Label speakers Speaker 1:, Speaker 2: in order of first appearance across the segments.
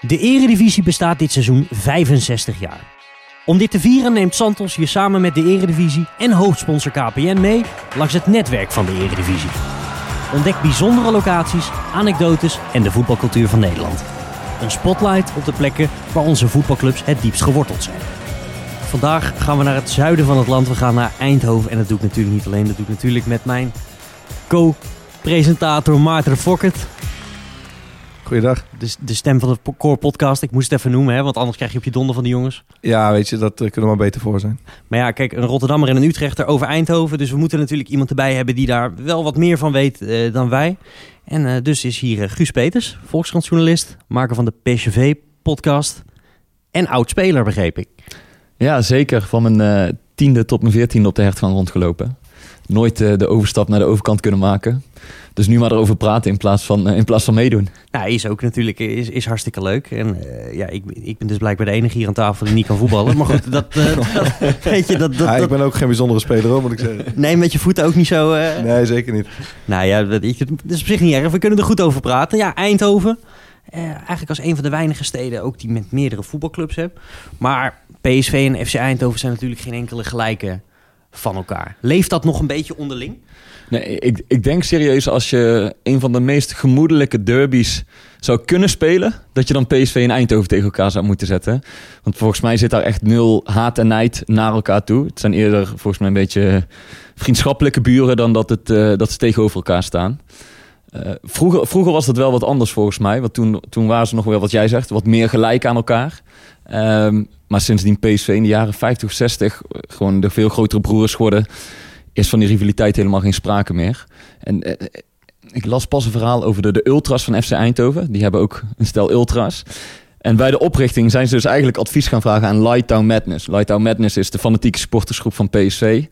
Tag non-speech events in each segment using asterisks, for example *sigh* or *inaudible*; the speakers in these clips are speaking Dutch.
Speaker 1: De Eredivisie bestaat dit seizoen 65 jaar. Om dit te vieren neemt Santos je samen met de Eredivisie en hoofdsponsor KPN mee langs het netwerk van de Eredivisie. Ontdek bijzondere locaties, anekdotes en de voetbalcultuur van Nederland. Een spotlight op de plekken waar onze voetbalclubs het diepst geworteld zijn. Vandaag gaan we naar het zuiden van het land. We gaan naar Eindhoven. En dat doe ik natuurlijk niet alleen. Dat doe ik natuurlijk met mijn co-presentator Maarten Fokkert.
Speaker 2: Goeiedag.
Speaker 1: De, de stem van de Core Podcast. Ik moest het even noemen, hè, want anders krijg je op je donder van de jongens.
Speaker 2: Ja, weet je, dat eh, kunnen we maar beter voor zijn.
Speaker 1: Maar ja, kijk, een Rotterdammer en een Utrechter over Eindhoven. Dus we moeten natuurlijk iemand erbij hebben die daar wel wat meer van weet eh, dan wij. En eh, dus is hier Guus Peters, Volkskrantjournalist, maker van de PSV-podcast en oud-speler, begreep ik.
Speaker 3: Ja, zeker. Van mijn eh, tiende tot mijn veertiende op de hertgang rondgelopen. Nooit eh, de overstap naar de overkant kunnen maken. Dus nu maar erover praten in plaats van, eh, in plaats van meedoen.
Speaker 1: Nou, is ook natuurlijk is, is hartstikke leuk. En eh, ja, ik, ik ben dus blijkbaar de enige hier aan tafel die niet kan voetballen. Maar goed, dat, eh, *laughs* dat- weet je, dat, dat,
Speaker 2: Ja, ik ben ook geen bijzondere speler hoor, moet ik zeggen.
Speaker 1: nee, met je voeten ook niet zo. eh,
Speaker 2: Nee, zeker niet.
Speaker 1: Nou ja, dat, is op zich niet erg. We kunnen er goed over praten. Ja, Eindhoven. eh, eigenlijk als een van de weinige steden ook die met meerdere voetbalclubs hebt. Maar PSV en FC Eindhoven zijn natuurlijk geen enkele gelijke van elkaar. Leeft dat nog een beetje onderling?
Speaker 3: Nee, ik, ik denk serieus als je een van de meest gemoedelijke derbies zou kunnen spelen, dat je dan PSV en Eindhoven tegen elkaar zou moeten zetten. Want volgens mij zit daar echt nul haat en nijd naar elkaar toe. Het zijn eerder volgens mij een beetje vriendschappelijke buren dan dat, het, eh, dat ze tegenover elkaar staan. Eh, vroeger, vroeger was dat wel wat anders volgens mij. Want toen, toen waren ze nog wel, wat jij zegt, wat meer gelijk aan elkaar. Ehm, maar sindsdien PSV in de jaren 50, 60 eh, gewoon de veel grotere broers geworden, is van die rivaliteit helemaal geen sprake meer. En eh, ik las pas een verhaal over de, de ultras van FC Eindhoven. Die hebben ook een stel ultras. En bij de oprichting zijn ze dus eigenlijk advies gaan vragen aan Lighttown Madness. Lighttown Madness is de fanatieke supportersgroep van PSV.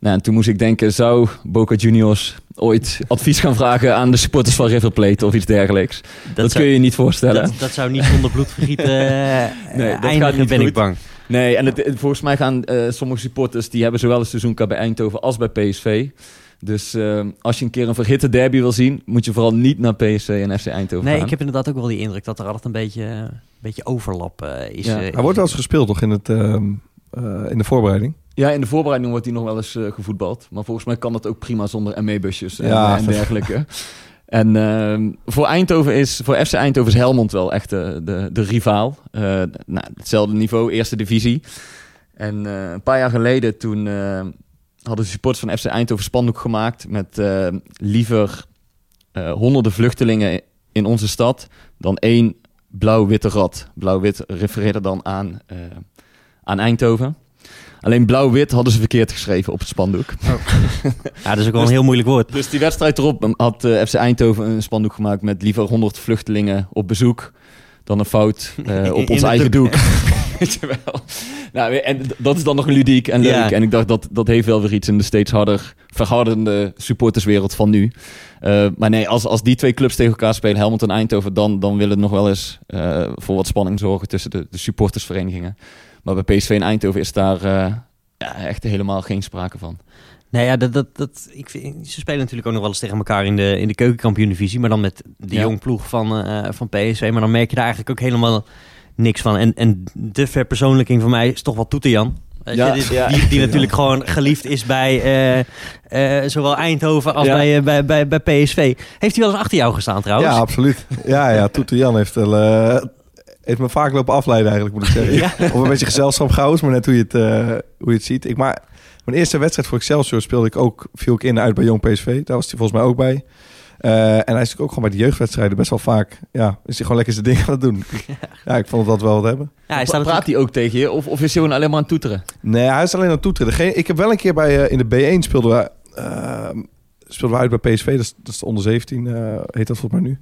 Speaker 3: Nou, en toen moest ik denken, zou Boca Juniors ooit advies gaan vragen aan de supporters van River Plate of iets dergelijks? Dat,
Speaker 1: zou,
Speaker 3: kun je je niet voorstellen.
Speaker 1: dat, dat zou niet zonder bloedvergieten *laughs* eh
Speaker 3: Nee, dat gaat niet
Speaker 1: ben ik bang.
Speaker 3: Nee, en het, het- volgens mij gaan eh, sommige supporters... die hebben zowel een seizoenkaart bij Eindhoven als bij PSV. Dus eh, als je een keer een verhitte derby wil zien... moet je vooral niet naar PSV en FC Eindhoven
Speaker 1: Nee,
Speaker 3: gaan.
Speaker 1: ik heb inderdaad ook wel die indruk dat er altijd een beetje, een beetje overlap is.
Speaker 3: Ja.
Speaker 2: Hij wordt wel eens gespeeld toch in, het, ehm, eh, in de voorbereiding?
Speaker 3: Ja, in de voorbereiding wordt hij nog wel eens eh, gevoetbald. Maar volgens mij kan dat ook prima zonder ME-busjes en,
Speaker 2: Ja,
Speaker 3: eh, en *laughs* dergelijke. en ehm, voor Eindhoven is, voor FC Eindhoven is Helmond wel echt de, de, de rivaal. Eh, nou, hetzelfde niveau, eerste divisie. En een paar jaar geleden toen hadden de supporters van FC Eindhoven spandoek gemaakt met liever honderden vluchtelingen in onze stad dan één blauw-witte rat. Blauw-wit refereerde dan aan, aan Eindhoven. Alleen blauw-wit hadden ze verkeerd geschreven op het spandoek. *laughs*
Speaker 1: ja, dat is ook wel een heel moeilijk woord.
Speaker 3: Dus die wedstrijd erop had eh, FC Eindhoven een spandoek gemaakt met liever 100 vluchtelingen op bezoek dan een fout *laughs* eh, op
Speaker 1: in
Speaker 3: ons eigen doek. Weet je wel. Nou, en dat is dan nog ludiek en leuk.
Speaker 1: Ja.
Speaker 3: En ik dacht, dat, dat heeft wel weer iets in de steeds harder verhardende supporterswereld van nu. Eh, maar nee, als, als die twee clubs tegen elkaar spelen, Helmond en Eindhoven, dan, dan wil het nog wel eens eh, voor wat spanning zorgen tussen de, de supportersverenigingen. Maar bij PSV en Eindhoven is daar eh, ja, echt helemaal geen sprake van.
Speaker 1: Nou ja, dat, dat, dat, ik vind, ze spelen natuurlijk ook nog wel eens tegen elkaar in de, in de keukenkampioen-divisie. Maar dan met de
Speaker 3: Ja.
Speaker 1: jong ploeg van, eh, van PSV. Maar dan merk je daar eigenlijk ook helemaal niks van. En, en de verpersoonlijking van mij is toch wel Toeterjan. Weet je,
Speaker 3: Ja,
Speaker 1: die,
Speaker 3: ja.
Speaker 1: die, die *laughs* natuurlijk gewoon geliefd is bij eh, eh, zowel Eindhoven als
Speaker 3: Ja.
Speaker 1: bij, bij, bij, bij PSV. Heeft hij wel eens achter jou gestaan trouwens?
Speaker 2: Ja, absoluut. Ja, ja. Toeter Jan heeft, wel, eh, heeft me vaak lopen afleiden eigenlijk, moet ik zeggen. *laughs*
Speaker 1: Ja.
Speaker 2: Of een beetje gezelschap gehouden, maar net hoe je het, eh, hoe je het ziet. Ik, maar mijn eerste wedstrijd voor Excelsior speelde ik ook, viel ik in uit bij Jong PSV. Daar was hij volgens mij ook bij. Eh, en hij is natuurlijk ook gewoon bij de jeugdwedstrijden best wel vaak, ja, is hij gewoon lekker zijn ding aan het doen. *laughs* Ja, ik vond dat wel wat hebben.
Speaker 1: Ja, hij staat
Speaker 3: Praat hij ook tegen je? Of, of is hij gewoon alleen maar aan het toeteren?
Speaker 2: Nee, hij is alleen aan het toeteren. Degene- Ik heb wel een keer bij, eh, in de B1 speelden we, speelden we uit bij PSV. Dat is, dat is de onder 17, eh, heet dat volgens mij nu.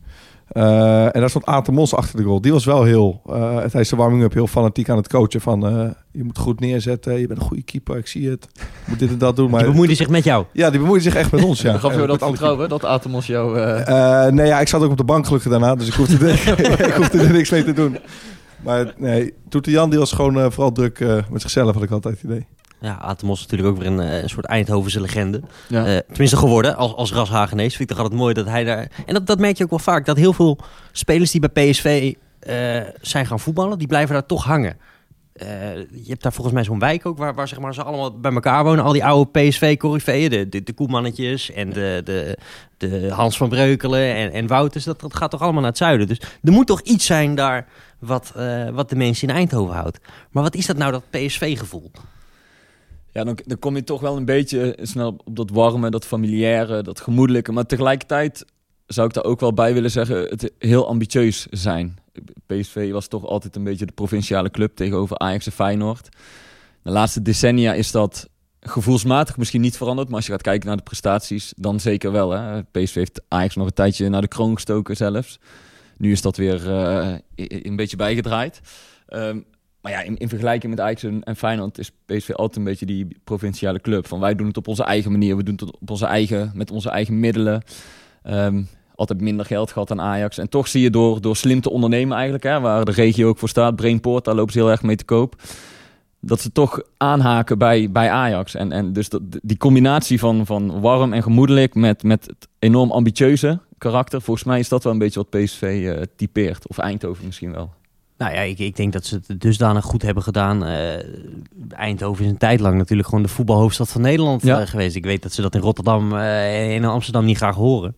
Speaker 2: Eh, en daar stond Aten Mos achter de goal. Die was wel heel, eh tijdens de warming-up heel fanatiek aan het coachen. Van, eh, je moet goed neerzetten, je bent een goede keeper, ik zie het. Je moet dit en dat doen. *laughs* Maar
Speaker 1: Die bemoeide zich met jou.
Speaker 2: Ja, die bemoeide zich echt met ons, ja. *laughs*
Speaker 3: Gaf je dat vertrouwen dat Atemos jou... eh,
Speaker 2: keepers. Eh, nee, ja, ik zat ook op de bank gelukkig daarna, dus ik hoefde, er, *laughs* ik hoefde er niks mee te doen. Maar nee, Toeter Jan die was gewoon eh, vooral druk eh, met zichzelf, had ik altijd het idee.
Speaker 1: Ja, Atemos is natuurlijk ook weer een, eh, een soort Eindhovense legende.
Speaker 3: ja.
Speaker 1: Eh, tenminste geworden, als, als Ras Hagenees. Vind ik toch altijd mooi dat hij daar... En dat, dat merk je ook wel vaak, dat heel veel spelers die bij PSV eh, zijn gaan voetballen, die blijven daar toch hangen. Je hebt daar volgens mij zo'n wijk ook waar, waar zeg maar, ze allemaal bij elkaar wonen. Al die oude PSV-corriveeën, de, de, de Koemannetjes en de, de, de Hans van Breukelen en, en Wouters. Dat, dat gaat toch allemaal naar het zuiden. Dus er moet toch iets zijn daar wat, wat de mensen in Eindhoven houdt. Maar wat is dat nou, dat PSV-gevoel?
Speaker 3: Ja, dan, dan kom je toch wel een beetje snel op dat warme, dat familiaire, dat gemoedelijke. Maar tegelijkertijd zou ik daar ook wel bij willen zeggen, het heel ambitieus zijn. PSV was toch altijd een beetje de provinciale club tegenover Ajax en Feyenoord. De laatste decennia is dat gevoelsmatig misschien niet veranderd. Maar als je gaat kijken naar de prestaties, dan zeker wel. Hè? PSV heeft Ajax nog een tijdje naar de kroon gestoken zelfs. Nu is dat weer uh, een beetje bijgedraaid. Um, maar ja, in, in, vergelijking met Ajax en Feyenoord is PSV altijd een beetje die provinciale club. Van wij doen het op onze eigen manier, we doen het op onze eigen, met onze eigen middelen. Um, altijd minder geld gehad dan Ajax. En toch zie je door, door slim te ondernemen eigenlijk, hè, waar de regio ook voor staat, Brainport, daar lopen ze heel erg mee te koop. Dat ze toch aanhaken bij, bij Ajax. En, en dus dat, die combinatie van, van warm en gemoedelijk met, met het enorm ambitieuze karakter. Volgens mij is dat wel een beetje wat PSV eh, typeert. Of Eindhoven misschien wel.
Speaker 1: Nou ja, ik, ik denk dat ze het dusdanig goed hebben gedaan. Uh, Eindhoven is een tijd lang natuurlijk gewoon de voetbalhoofdstad van Nederland ja. uh, geweest. Ik weet dat ze dat in Rotterdam en in Amsterdam niet graag horen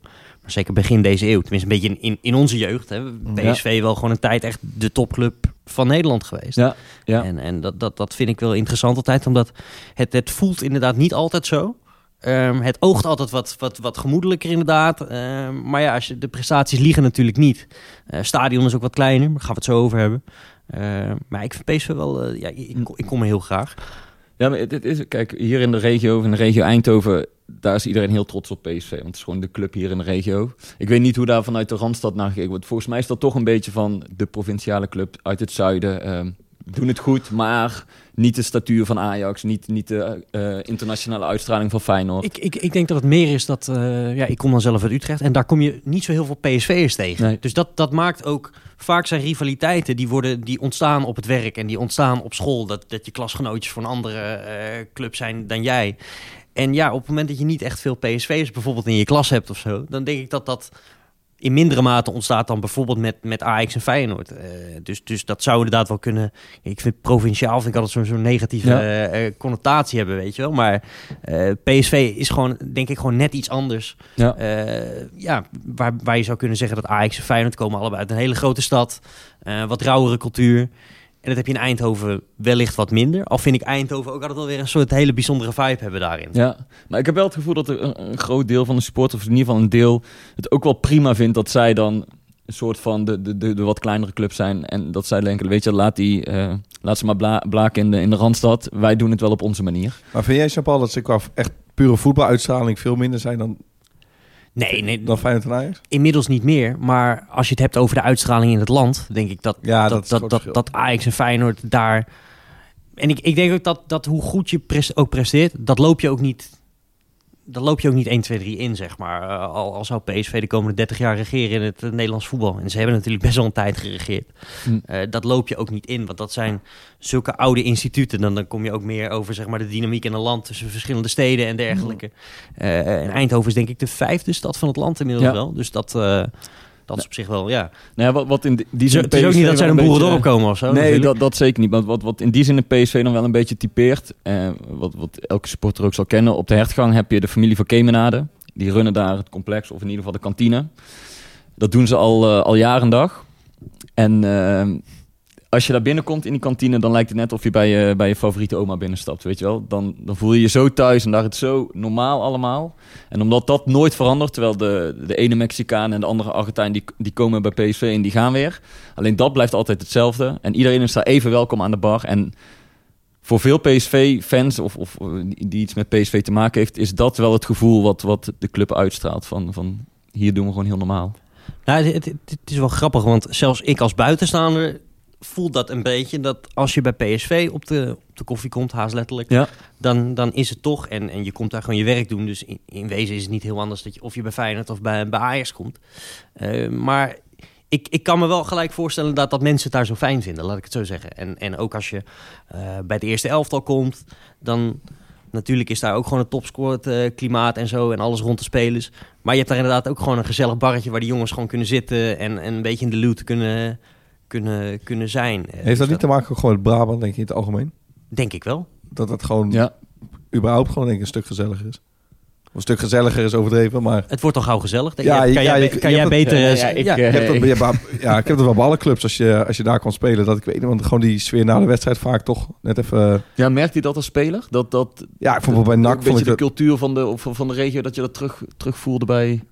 Speaker 1: zeker begin deze eeuw, tenminste een beetje in, in onze jeugd, hè, PSV wel gewoon een tijd echt de topclub van Nederland geweest.
Speaker 3: Ja, ja.
Speaker 1: En, en dat, dat, dat vind ik wel interessant altijd, omdat het, het voelt inderdaad niet altijd zo. Um, het oogt altijd wat, wat, wat gemoedelijker inderdaad. Um, maar ja, als je, de prestaties liegen natuurlijk niet. Uh, stadion is ook wat kleiner, daar gaan we het zo over hebben. Uh, maar ik vind PSV wel... Uh, ja, ik, ik kom er heel graag.
Speaker 3: Ja, maar het is, kijk, hier in de regio, in de regio Eindhoven, daar is iedereen heel trots op PSV. Want het is gewoon de club hier in de regio. Ik weet niet hoe daar vanuit de Randstad naar gekeken wordt. Volgens mij is dat toch een beetje van de provinciale club uit het zuiden. Doen het goed, maar niet de statuur van Ajax, niet, niet de uh, internationale uitstraling van Feyenoord.
Speaker 1: Ik, ik, ik denk dat het meer is dat, uh, ja, ik kom dan zelf uit Utrecht en daar kom je niet zo heel veel PSV'ers tegen. Nee. Dus dat, dat maakt ook, vaak zijn rivaliteiten, die, worden, die ontstaan op het werk en die ontstaan op school. Dat, dat je klasgenootjes van een andere uh, club zijn dan jij. En ja, op het moment dat je niet echt veel PSV'ers bijvoorbeeld in je klas hebt of zo, dan denk ik dat dat in mindere mate ontstaat dan bijvoorbeeld met, met Ajax en Feyenoord. Uh, dus, dus dat zou inderdaad wel kunnen. Ik vind provinciaal vind ik altijd zo'n zo negatieve ja. uh, connotatie hebben, weet je wel. Maar uh, PSV is gewoon, denk ik, gewoon net iets anders. Ja, ja waar, waar je zou kunnen zeggen dat Ajax en Feyenoord komen allebei uit een hele grote stad. wat rauwere cultuur. En dat heb je in Eindhoven wellicht wat minder. Al vind ik Eindhoven ook altijd wel weer een soort hele bijzondere vibe hebben daarin.
Speaker 3: Ja, maar ik heb wel het gevoel dat er een, een groot deel van de supporters, of in ieder geval een deel, het ook wel prima vindt dat zij dan een soort van de, de, de, de wat kleinere club zijn. En dat zij denken, weet je, laat, die, uh, laat ze maar bla, blaken in de, in de Randstad. Wij doen het wel op onze manier.
Speaker 2: Maar vind jij, Jean-Paul, dat ze qua echt pure voetbaluitstraling veel minder zijn dan
Speaker 1: Nee, nee.
Speaker 2: Dan Feyenoord en Ajax?
Speaker 1: Inmiddels niet meer. Maar als je het hebt over de uitstraling in het land, denk ik dat, ja, dat, dat, dat, dat, Ajax en Feyenoord daar... En ik, ik denk ook dat, dat hoe goed je prest, ook presteert, dat loop je ook niet dan loop je ook niet 1, 2, 3 in, zeg maar. Uh, al, al zou PSV de komende 30 jaar regeren in het, uh, Nederlands voetbal. En ze hebben natuurlijk best wel een tijd geregeerd. Mm. Uh, dat loop je ook niet in, want dat zijn zulke oude instituten. Dan, dan kom je ook meer over zeg maar, de dynamiek in een land tussen verschillende steden en dergelijke. Mm. en Eindhoven is denk ik de vijfde stad van het land inmiddels ja. wel. Dus dat... Dat is op zich wel, ja.
Speaker 3: Nou ja wat, wat in die
Speaker 1: zin. Het is ook niet dat zij een boerendorp komen of zo.
Speaker 3: Nee, dat, dat zeker niet. Want wat, wat in die zin de PSV dan wel een beetje typeert. Eh, wat, wat elke supporter ook zal kennen. Op de hertgang heb je de familie van Kemenade. Die runnen daar het complex, of in ieder geval de kantine. Dat doen ze al, uh, al jaren en dag. En uh, als je daar binnenkomt in die kantine, dan lijkt het net of je bij je, bij je favoriete oma binnenstapt, weet je wel. Dan, dan voel je je zo thuis en daar het zo normaal allemaal. En omdat dat nooit verandert, terwijl de, de ene Mexicaan en de andere Argentijn, die, die komen bij PSV en die gaan weer. Alleen dat blijft altijd hetzelfde. En iedereen is daar even welkom aan de bar. En voor veel PSV-fans of, of die iets met PSV te maken heeft, is dat wel het gevoel wat, wat de club uitstraalt. Van, van hier doen we gewoon heel normaal.
Speaker 1: Nou, het, het, het is wel grappig, want zelfs ik als buitenstaander voelt dat een beetje dat als je bij PSV op de, op de koffie komt, haast letterlijk, ja. dan, dan is het toch, en, en je komt daar gewoon je werk doen. Dus in, in wezen is het niet heel anders dat je of je bij Feyenoord of bij, bij Ajax komt. Uh, maar ik, ik kan me wel gelijk voorstellen dat, dat mensen het daar zo fijn vinden, laat ik het zo zeggen. En, en ook als je uh, bij het eerste elftal komt, dan natuurlijk is daar ook gewoon een topscoret uh, klimaat en zo en alles rond de spelers. Maar je hebt daar inderdaad ook gewoon een gezellig barretje waar die jongens gewoon kunnen zitten en, en een beetje in de loot kunnen kunnen, kunnen zijn. Eh,
Speaker 2: Heeft
Speaker 1: dus
Speaker 2: dat niet te maken gewoon met Brabant, denk je, in het algemeen?
Speaker 1: Denk ik wel.
Speaker 2: Dat het gewoon
Speaker 3: Ja,
Speaker 2: überhaupt gewoon denk ik, een stuk gezelliger is. Of een stuk gezelliger is overdreven, maar...
Speaker 1: Het wordt al gauw gezellig.
Speaker 2: Ja,
Speaker 1: Ja, kan
Speaker 2: ja,
Speaker 1: jij, kan jij beter...
Speaker 3: Ja, ja, ik,
Speaker 1: ja.
Speaker 2: hebt dat, ja, ik heb het wel bij alle clubs als je, als je daar kan spelen. Dat ik weet want gewoon die sfeer na de wedstrijd vaak toch net even...
Speaker 3: ja merkt hij dat als speler? Dat, dat
Speaker 2: Ja, ik vond wel bij
Speaker 3: een
Speaker 2: NAC
Speaker 3: beetje
Speaker 2: vond ik
Speaker 3: de
Speaker 2: dat...
Speaker 3: cultuur van de, van, van de regio, dat je dat terug, terugvoelde bij...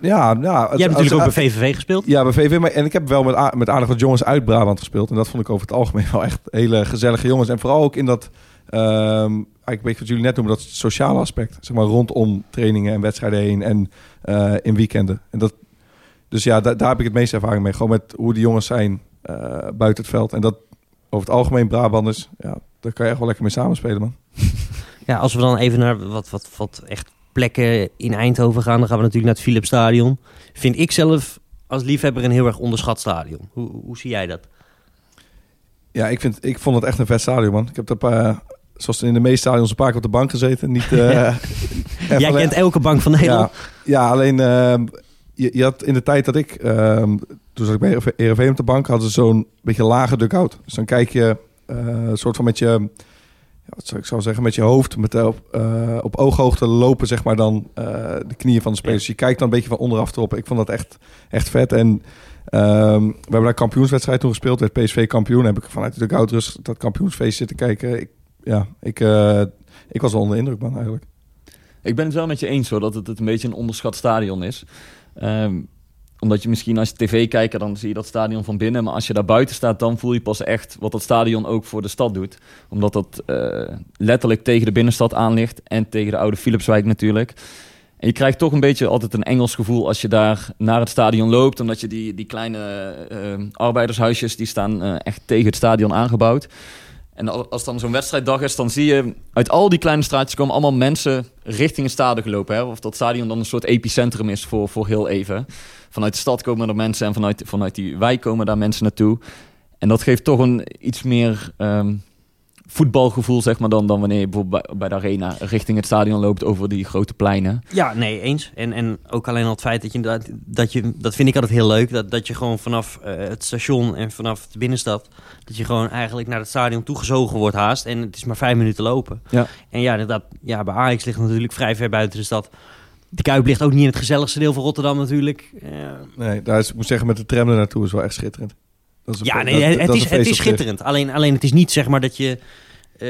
Speaker 2: Ja, ja. het-
Speaker 1: Jij hebt natuurlijk ook bij VVV gespeeld.
Speaker 2: Ja, bij VV. Maar, en ik heb wel met, met aardig wat jongens uit Brabant gespeeld. En dat vond ik over het algemeen *laughs* wel echt hele gezellige jongens. En vooral ook in dat, eigenlijk een beetje wat jullie net noemen, dat sociale aspect. Zeg maar rondom trainingen en wedstrijden heen en eh, in weekenden. En dat, dus ja, da- daar heb ik het meeste ervaring mee. Gewoon met hoe die jongens zijn eh, buiten het veld. En dat over het algemeen Brabanders, ja, daar kan je echt wel lekker mee samenspelen, man. *laughs*
Speaker 1: Ja, als we dan even naar wat, wat, wat echt plekken in Eindhoven gaan, dan gaan we natuurlijk naar het Philipsstadion. Vind ik zelf als liefhebber een heel erg onderschat stadion. Hoe, hoe zie jij dat?
Speaker 2: Ja, ik, vind, ik vond het echt een vet stadion, man. Ik heb dat, eh, zoals in de meeste stadions, een paar keer op de bank gezeten. Niet, *laughs* eh,
Speaker 1: Jij kent elke bank van Nederland.
Speaker 2: Ja, ja alleen ehm, je, je had in de tijd dat ik, ehm, toen zat ik bij RV op de bank, hadden ze zo'n beetje lage dugout. Dus dan kijk je eh, een soort van met je, ja, wat zou ik zou zeggen, met je hoofd met, eh, op, eh, op ooghoogte lopen, zeg maar dan eh, de knieën van de spelers.
Speaker 1: Ja.
Speaker 2: Je kijkt dan een beetje van onderaf erop. Ik vond dat echt, echt vet. En ehm, we hebben daar kampioenswedstrijd toen gespeeld, werd PSV kampioen. Heb ik vanuit de dugout rustig dat kampioensfeest zitten kijken. Ik, ja, ik, ik was wel onder de indruk, man, eigenlijk.
Speaker 3: Ik ben het wel met je eens hoor, dat het, het een beetje een onderschat stadion is. Ehm, omdat je misschien als je tv kijkt, dan zie je dat stadion van binnen. Maar als je daar buiten staat, dan voel je pas echt wat dat stadion ook voor de stad doet. Omdat dat eh, letterlijk tegen de binnenstad aan ligt. En tegen de oude Philipswijk natuurlijk. En je krijgt toch een beetje altijd een Engels gevoel als je daar naar het stadion loopt. Omdat je die, die kleine eh, arbeidershuisjes, die staan eh, echt tegen het stadion aangebouwd. En al- als dan zo'n wedstrijddag is, dan zie je uit al die kleine straatjes komen allemaal mensen richting het stadion gelopen. Hè? Of dat stadion dan een soort epicentrum is voor, voor heel even. Vanuit de stad komen er mensen en vanuit, vanuit die wijk komen daar mensen naartoe. En dat geeft toch een iets meer ehm, voetbalgevoel, zeg maar, dan, dan wanneer je bijvoorbeeld bij, bij de arena richting het stadion loopt over die grote pleinen.
Speaker 1: Ja, nee, eens. En, en ook alleen al het feit dat je inderdaad, dat je, dat vind ik altijd heel leuk, dat, dat je gewoon vanaf eh, het station en vanaf de binnenstad, dat je gewoon eigenlijk naar het stadion toegezogen wordt haast. En het is maar vijf minuten lopen.
Speaker 3: Ja.
Speaker 1: En ja, inderdaad, ja, bij Ajax ligt natuurlijk vrij ver buiten de stad. De Kuip ligt ook niet in het gezelligste deel van Rotterdam natuurlijk. Eh,
Speaker 2: Nee, daar is, ik moet zeggen, met de tram er naartoe is wel echt schitterend. Dat is een
Speaker 1: ja, nee,
Speaker 2: dat-
Speaker 1: het,
Speaker 2: dat
Speaker 1: is, het is schitterend. Alleen, alleen het is niet zeg maar dat je eh,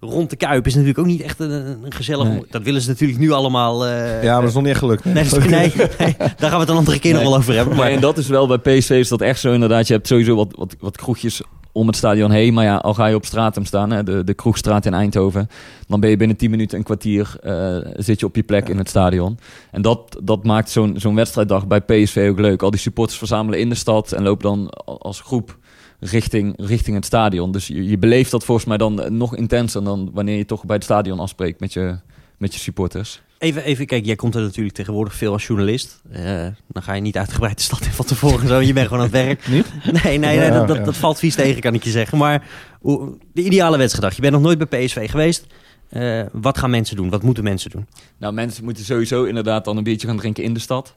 Speaker 1: rond de Kuip is natuurlijk ook niet echt een, een gezellig...
Speaker 3: Nee.
Speaker 1: Dat willen ze natuurlijk nu allemaal... eh,
Speaker 2: Ja, maar dat is nog niet echt gelukt. *laughs*
Speaker 1: Nee, nee, nee, daar gaan we het een andere keer nog wel over hebben.
Speaker 3: Maar
Speaker 1: Maar
Speaker 3: en dat is wel bij PSV is dat echt zo inderdaad. Je hebt sowieso wat, wat, wat kroegjes om het stadion heen. Maar ja, al ga je op Stratum staan, hè, de, de kroegstraat in Eindhoven... dan ben je binnen 10 minuten, een kwartier... eh, zit je op je plek in het stadion. En dat, dat maakt zo'n zo'n wedstrijddag bij PSV ook leuk. Al die supporters verzamelen in de stad... en lopen dan als groep richting, richting het stadion. Dus je, je beleeft dat volgens mij dan nog intenser... dan wanneer je toch bij het stadion afspreekt met je, met je supporters.
Speaker 1: Even, even, kijk, jij komt er natuurlijk tegenwoordig veel als journalist. Eh, dan ga je niet uitgebreid de stad in van tevoren. en Zo. Je bent gewoon aan het werk.
Speaker 2: Niet?
Speaker 1: Nee, nee, nee
Speaker 2: Ja,
Speaker 1: dat, dat,
Speaker 2: ja.
Speaker 1: dat valt vies tegen, kan ik je zeggen. Maar de ideale wedstrijddag. Je bent nog nooit bij PSV geweest. Eh, wat gaan mensen doen? Wat moeten mensen doen?
Speaker 3: Nou, mensen moeten sowieso inderdaad dan een biertje gaan drinken in de stad.